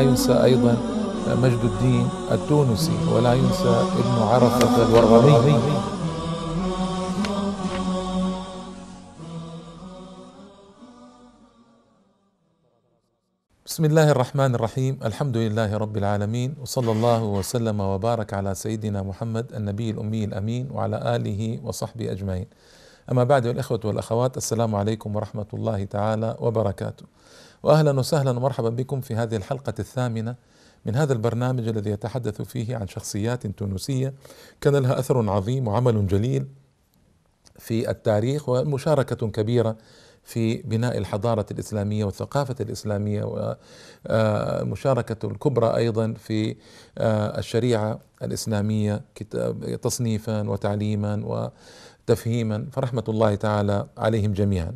ينسى أيضا مجد الدين التونسي ولا ينسى ابن عرفة الورغمي بسم الله الرحمن الرحيم. الحمد لله رب العالمين وصلى الله وسلم وبارك على سيدنا محمد النبي الأمي الأمين وعلى آله وصحبه أجمعين. أما بعد الإخوة والأخوات السلام عليكم ورحمة الله تعالى وبركاته. وأهلا وسهلا ومرحبا بكم في هذه الحلقة الثامنة من هذا البرنامج الذي يتحدث فيه عن شخصيات تونسية. كان لها أثر عظيم وعمل جليل في التاريخ ومشاركة كبيرة في بناء الحضارة الإسلامية والثقافة الإسلامية ومشاركة الكبرى أيضا في الشريعة الإسلامية تصنيفا وتعليما وتفهيما. فرحمة الله تعالى عليهم جميعا.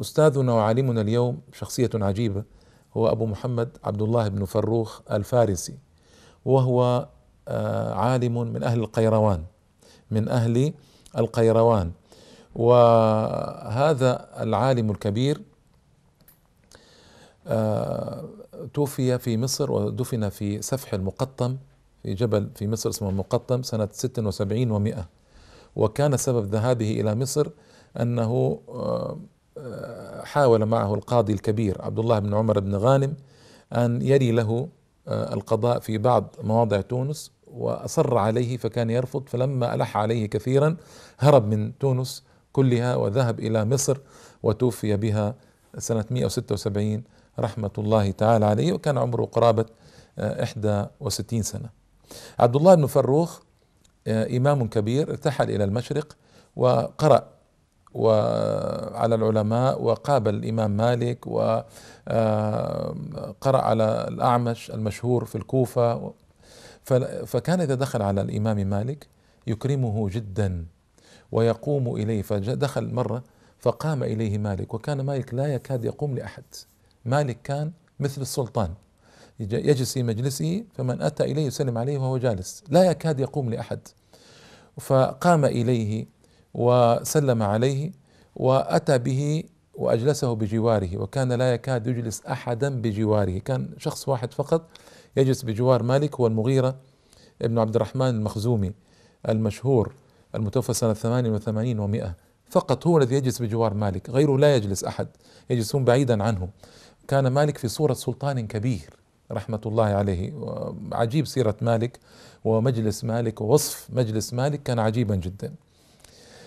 أستاذنا وعالمنا اليوم شخصية عجيبة هو أبو محمد عبد الله بن فروخ الفارسي وهو عالم من أهل القيروان من أهل القيروان. وهذا العالم الكبير توفي في مصر ودفن في سفح المقطم في جبل في مصر اسمه المقطم سنة 76 ومئة. وكان سبب ذهابه إلى مصر أنه حاول معه القاضي الكبير عبد الله بن عمر بن غانم أن يري له القضاء في بعض مواضع تونس وأصر عليه فكان يرفض فلما ألح عليه كثيرا هرب من تونس كلها وذهب إلى مصر وتوفي بها سنة 176 رحمة الله تعالى عليه وكان عمره قرابة 61 سنة. عبد الله بن فروخ إمام كبير ارتحل إلى المشرق وقرأ وعلى العلماء وقابل الإمام مالك وقرأ على الأعمش المشهور في الكوفة. فكان إذا دخل على الإمام مالك يكرمه جدا ويقوم إليه. فدخل مرة فقام إليه مالك وكان مالك لا يكاد يقوم لأحد. مالك كان مثل السلطان. يجلس في مجلسه فمن أتى إليه يسلم عليه وهو جالس. لا يكاد يقوم لأحد. فقام إليه وسلم عليه وأتى به وأجلسه بجواره وكان لا يكاد يجلس أحدا بجواره. كان شخص واحد فقط يجلس بجوار مالك هو المغيرة ابن عبد الرحمن المخزومي المشهور المتوفى سنة 88 و100 فقط هو الذي يجلس بجوار مالك غيره لا يجلس أحد يجلسون بعيدا عنه. كان مالك في صورة سلطان كبير رحمة الله عليه عجيب سيرة مالك ومجلس مالك ووصف مجلس مالك كان عجيبا جدا.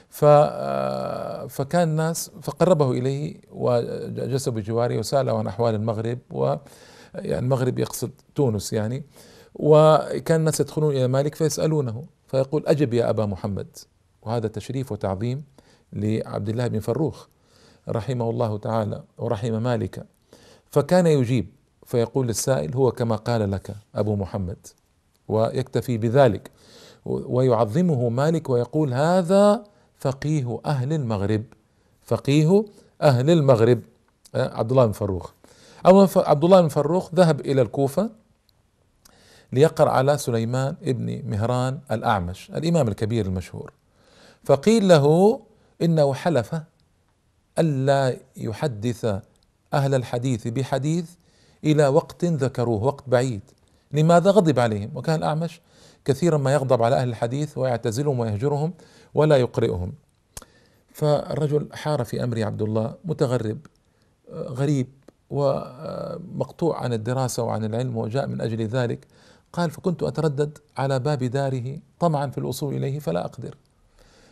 فكان الناس فقربه إليه وجلس بجواره وسأله عن أحوال المغرب و يعني المغرب يقصد تونس يعني وكان الناس يدخلون إلى مالك فيسألونه فيقول أجب يا أبا محمد وهذا تشريف وتعظيم لعبد الله بن فروخ رحمه الله تعالى ورحم مالك. فكان يجيب فيقول للسائل هو كما قال لك أبو محمد ويكتفي بذلك ويعظمه مالك ويقول هذا فقيه أهل المغرب. فقيه أهل المغرب. عبد الله بن فروخ. عبد الله بن فروخ ذهب إلى الكوفة ليقرأ على سليمان ابن مهران الأعمش الإمام الكبير المشهور. فقيل له إنه حلف ألا يحدث أهل الحديث بحديث إلى وقت ذكروه وقت بعيد. لماذا غضب عليهم؟ وكان الأعمش كثيرا ما يغضب على أهل الحديث ويعتزلهم ويهجرهم. ولا يقرئهم. فالرجل حار في أمر عبد الله متغرب غريب ومقطوع عن الدراسة وعن العلم وجاء من أجل ذلك. قال فكنت أتردد على باب داره طمعا في الوصول إليه فلا أقدر.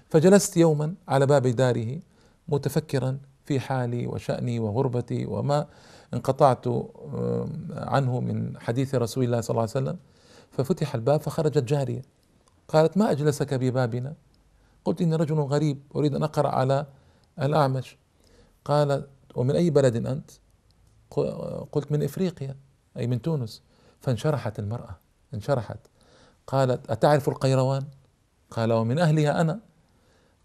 فجلست يوما على باب داره متفكرا في حالي وشأني وغربتي وما انقطعت عنه من حديث رسول الله صلى الله عليه وسلم. ففتح الباب فخرجت جارية. قالت ما أجلسك ببابنا؟ قلت إني رجل غريب أريد أن أقرأ على الأعمش. قال ومن أي بلد أنت؟ قلت من إفريقيا أي من تونس. فانشرحت المرأة انشرحت. قالت أتعرف القيروان؟ قال ومن أهلها أنا.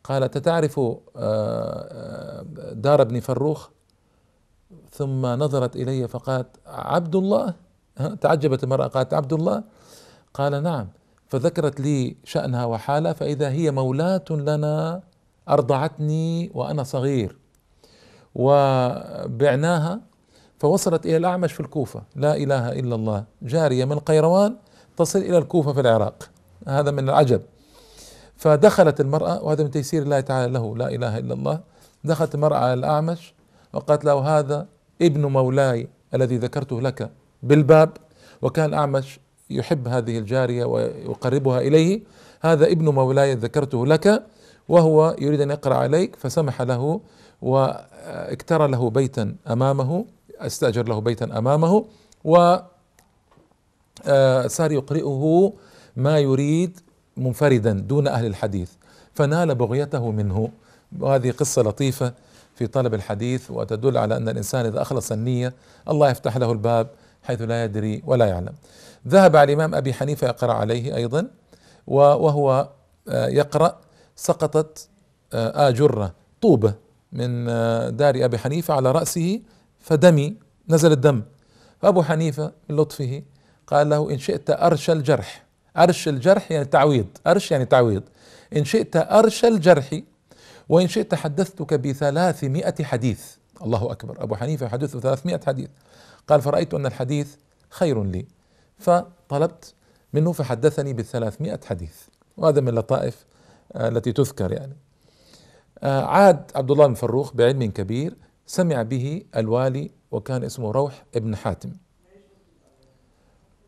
قالت أتعرف دار ابن فروخ؟ ثم نظرت إلي فقالت عبد الله؟ تعجبت المرأة قالت عبد الله؟ قال نعم. فذكرت لي شأنها وحالها فإذا هي مولاة لنا أرضعتني وأنا صغير. وبعناها فوصلت إلى الأعمش في الكوفة. لا إله إلا الله. جارية من قيروان تصل إلى الكوفة في العراق. هذا من العجب. فدخلت المرأة وهذا من تيسير الله تعالى له. لا إله إلا الله. دخلت المرأة على الأعمش وقالت له هذا ابن مولاي الذي ذكرته لك بالباب. وكان الأعمش يحب هذه الجارية ويقربها إليه. هذا ابن مولاي ذكرته لك وهو يريد أن يقرأ عليك فسمح له واكترى له بيتا أمامه استأجر له بيتا أمامه و آه، صار يقرئه ما يريد منفردا دون أهل الحديث فنال بغيته منه. وهذه قصة لطيفة في طلب الحديث وتدل على أن الإنسان إذا أخلص النية الله يفتح له الباب حيث لا يدري ولا يعلم. ذهب على الإمام أبي حنيفة يقرأ عليه أيضا وهو آه، يقرأ سقطت آه، آجرة طوبة من دار أبي حنيفة على رأسه فدمي نزل الدم. فأبو حنيفة من لطفه قال له إن شئت أرش الجرح. أرش الجرح يعني تعويض. أرش يعني تعويض. إن شئت أرش الجرح وإن شئت حدثتك بثلاثمائة حديث. الله أكبر. أبو حنيفة حدثه ثلاثمائة حديث. قال فرأيت أن الحديث خير لي. فطلبت منه فحدثني بالثلاثمائة حديث. وهذا من اللطائف آه، التي تذكر يعني. آه، عاد عبد الله بن فروخ بعلم كبير سمع به الوالي وكان اسمه روح ابن حاتم.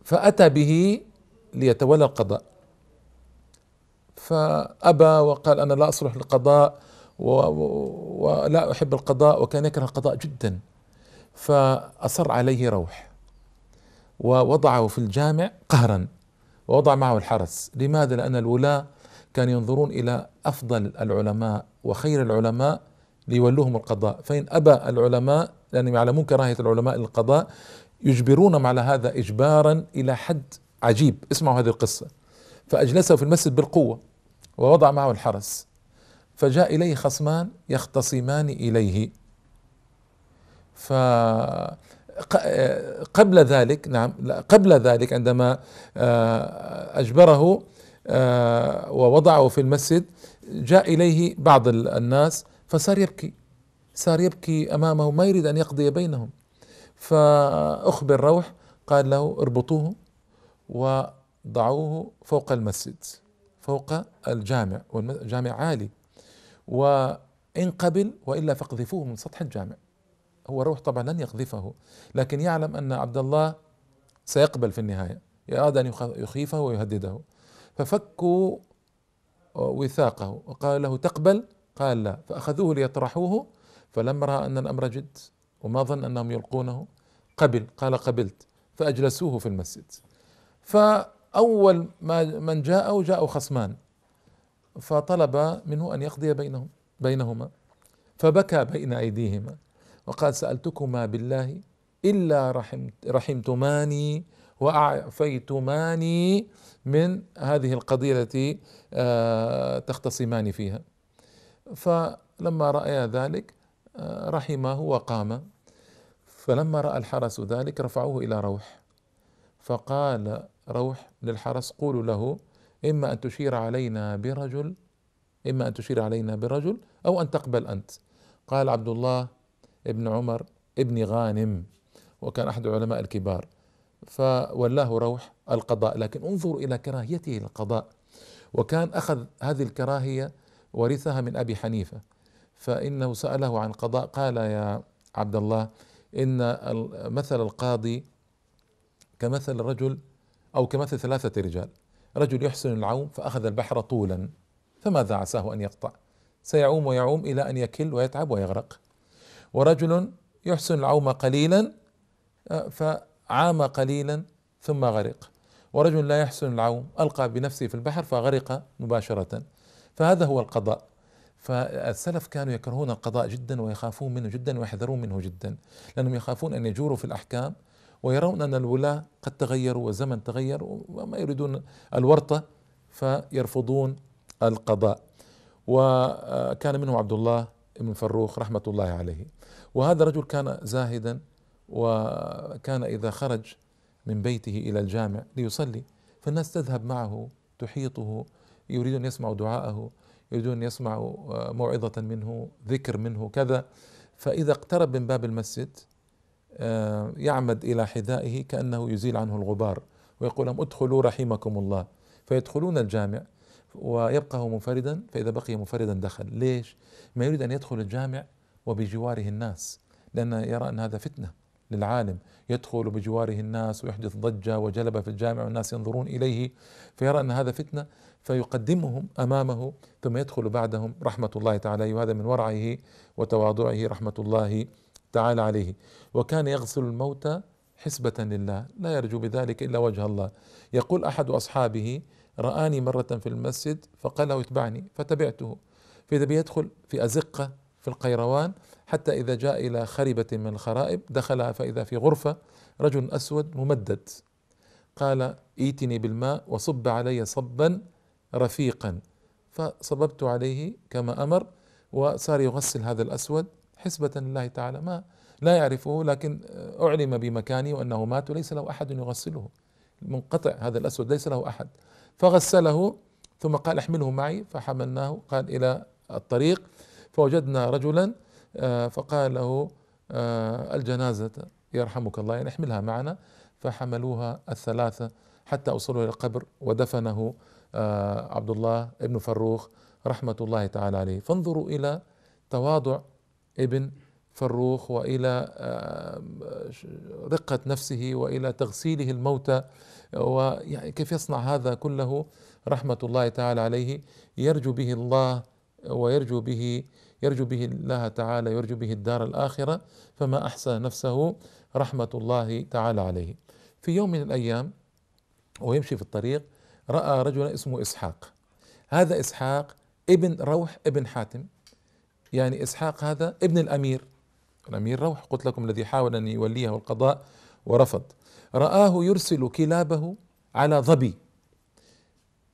فأتى به ليتولى القضاء. فأبى وقال أنا لا أصلح للقضاء ولا أحب القضاء وكان يكره القضاء جدا. فأصر عليه روح ووضعه في الجامع قهرا ووضع معه الحرس. لماذا؟ لأن الولاة كانوا ينظرون إلى أفضل العلماء وخير العلماء ليولوهم القضاء. فإن أبى العلماء لأنهم يعلمون كراهية العلماء للقضاء يجبرونهم على هذا إجبارا إلى حد عجيب. اسمعوا هذه القصة. فأجلسه في المسجد بالقوة ووضع معه الحرس. فجاء إليه خصمان يختصمان إليه. ف قبل ذلك نعم قبل ذلك عندما آه، أجبره آه، ووضعه في المسجد جاء إليه بعض الناس فصار يبكي صار يبكي أمامه ما يريد أن يقضي بينهم. فأخبر روح قال له اربطوه وضعوه فوق المسجد فوق الجامع والجامع عالي. وإن قبل وإلا فاقذفوه من سطح الجامع. هو روح طبعا لن يقذفه لكن يعلم أن عبد الله سيقبل في النهاية أراد أن يخيفه ويهدده. ففكوا وثاقه وقال له تقبل؟ قال لا. فأخذوه ليطرحوه فلما رأى أن الأمر جد وما ظن أنهم يلقونه قبل قال قبلت. فأجلسوه في المسجد. فأول ما من جاءه جاءوا خصمان. فطلب منه أن يقضي بينهم بينهما. فبكى بين أيديهما. وقال سألتكما بالله إلا رحمت رحمتماني وأعفيتماني من هذه القضية التي آه، تختصمان فيها. فلما رأيا ذلك آه، رحمه وقام. فلما رأى الحرس ذلك رفعوه إلى روح. فقال روح للحرس قولوا له إما أن تشير علينا برجل إما أن تشير علينا برجل أو أن تقبل أنت. قال عبد الله ابن عمر ابن غانم وكان أحد العلماء الكبار. فولاه روح القضاء لكن انظروا إلى كراهيته للقضاء. وكان أخذ هذه الكراهية ورثها من أبي حنيفة. فإنه سأله عن قضاء قال يا عبد الله إن مثل القاضي كمثل رجل أو كمثل ثلاثة رجال. رجل يحسن العوم فأخذ البحر طولا فماذا عساه أن يقطع؟ سيعوم ويعوم إلى أن يكل ويتعب ويغرق. ورجل يحسن العوم قليلا فعام قليلا ثم غرق. ورجل لا يحسن العوم ألقى بنفسه في البحر فغرق مباشرة. فهذا هو القضاء. فالسلف كانوا يكرهون القضاء جدا ويخافون منه جدا ويحذرون منه جدا لأنهم يخافون أن يجوروا في الأحكام ويرون أن الولاة قد تغيروا والزمن تغير وما يريدون الورطة فيرفضون القضاء. وكان منهم عبد الله بن فروخ رحمة الله عليه. وهذا الرجل كان زاهدا وكان إذا خرج من بيته إلى الجامع ليصلي فالناس تذهب معه تحيطه يريدون أن يسمعوا دعاءه يريدون أن يسمعوا آه، موعظة منه ذكر منه كذا. فإذا اقترب من باب المسجد آه، يعمد إلى حذائه كأنه يزيل عنه الغبار ويقول لهم ادخلوا رحمكم الله. فيدخلون الجامع ويبقى هو منفردا فإذا بقي منفردا دخل. ليش؟ ما يريد أن يدخل الجامع وبجواره الناس لأنه يرى أن هذا فتنة للعالم. يدخل بجواره الناس ويحدث ضجة وجلبة في الجامع والناس ينظرون إليه فيرى أن هذا فتنة فيقدمهم أمامه ثم يدخل بعدهم رحمة الله تعالى وهذا من ورعه وتواضعه رحمة الله تعالى عليه. وكان يغسل الموتى حسبة لله لا يرجو بذلك إلا وجه الله. يقول أحد أصحابه رآني مرة في المسجد فقال له اتبعني فتبعته. فإذا بيدخل في أزقة في القيروان حتى إذا جاء إلى خربة من الخرائب دخلها فإذا في غرفة رجل أسود ممدد. قال إيتني بالماء وصب علي صبا رفيقا. فصببت عليه كما أمر وصار يغسل هذا الأسود حسبة لله تعالى. ما لا يعرفه لكن أعلم بمكانه وأنه مات وليس له أحد يغسله. منقطع هذا الأسود ليس له أحد. فغسله ثم قال احمله معي. فحملناه قال إلى الطريق. فوجدنا رجلا آه، فقال له آه، الجنازة يرحمك الله يعني احملها معنا. فحملوها الثلاثة حتى أوصلوا إلى القبر ودفنه آه، عبد الله ابن فروخ رحمة الله تعالى عليه. فانظروا إلى تواضع ابن فروخ وإلى رقة نفسه وإلى تغسيله الموتى. ويعني كيف يصنع هذا كله؟ رحمة الله تعالى عليه. يرجو به الله ويرجو به يرجو به الله تعالى يرجو به الدار الآخرة فما احسن نفسه رحمة الله تعالى عليه. في يوم من الأيام ويمشي في الطريق رأى رجلا اسمه إسحاق. هذا إسحاق ابن روح ابن حاتم. يعني إسحاق هذا ابن الأمير. الأمير روح قلت لكم الذي حاول أن يوليه القضاء ورفض. رآه يرسل كلابه على ظبي.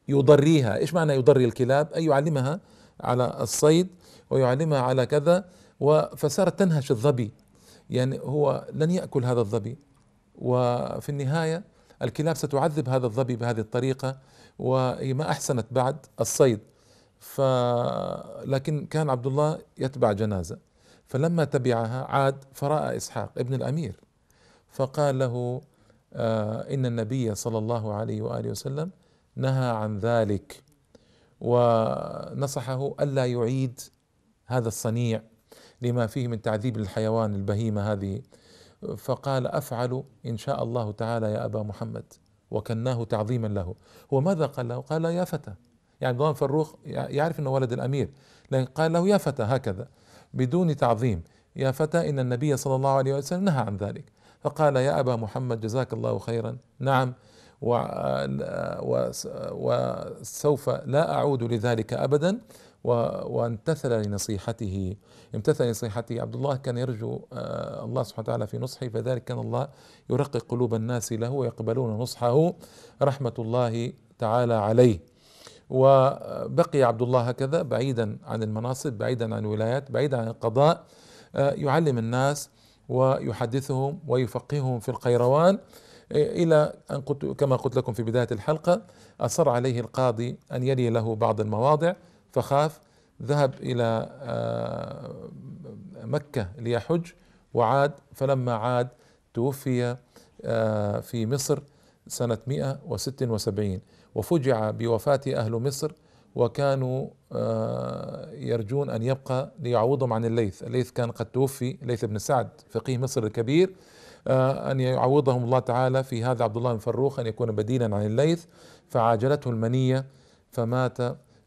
يضريها. إيش معنى يضري الكلاب؟ أي يعلمها على الصيد ويعلمها على كذا فصارت تنهش الظبي. يعني هو لن يأكل هذا الظبي. وفي النهاية الكلاب ستعذب هذا الظبي بهذه الطريقة وهي ما أحسنت بعد الصيد. ف لكن كان عبد الله يتبع جنازة. فلما تبعها عاد فراى إسحاق ابن الأمير. فقال له آه إن النبي صلى الله عليه وآله وسلم نهى عن ذلك. ونصحه ألا يعيد هذا الصنيع لما فيه من تعذيب الحيوان البهيمة هذه. فقال أفعل إن شاء الله تعالى يا أبا محمد. وكناه تعظيما له. هو ماذا قال له؟ قال يا فتى. يعني ضمان فروخ يعرف إنه ولد الأمير. لكن قال له يا فتى هكذا بدون تعظيم. يا فتى إن النبي صلى الله عليه وسلم نهى عن ذلك. فقال يا أبا محمد جزاك الله خيرا. نعم وسوف لا أعود لذلك ابدا. وامتثل لنصيحته. امتثل لنصيحته. عبد الله كان يرجو آه، الله سبحانه وتعالى في نصحه فذلك كان الله يرقق قلوب الناس له ويقبلون نصحه رحمة الله تعالى عليه. وبقي عبد الله هكذا بعيدا عن المناصب بعيدا عن الولايات بعيدا عن القضاء. آه، يعلم الناس ويحدثهم ويفقههم في القيروان. آه، إلى أن قلت كما قلت لكم في بداية الحلقة أصر عليه القاضي أن يلي له بعض المواضع فخاف ذهب إلى آه، مكة ليحج وعاد فلما عاد توفي في مصر سنة 176 وفجع بوفاة أهل مصر وكانوا آه، يرجون أن يبقى ليعوضهم عن الليث. الليث كان قد توفي الليث بن سعد فقيه مصر الكبير آه، أن يعوضهم الله تعالى في هذا عبد الله بن فروخ أن يكون بديلا عن الليث. فعاجلته المنية فمات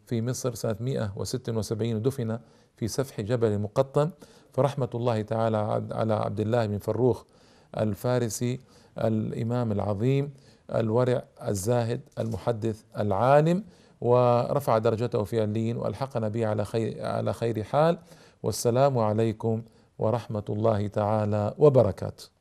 في مصر سنة 176 ودفن في سفح جبل مقطم. فرحمة الله تعالى على عبد الله بن فروخ الفارسي الإمام العظيم الورع الزاهد المحدث العالم. ورفع درجته في اللين والحقنا به على خير على خير حال. والسلام عليكم ورحمة الله تعالى وبركاته.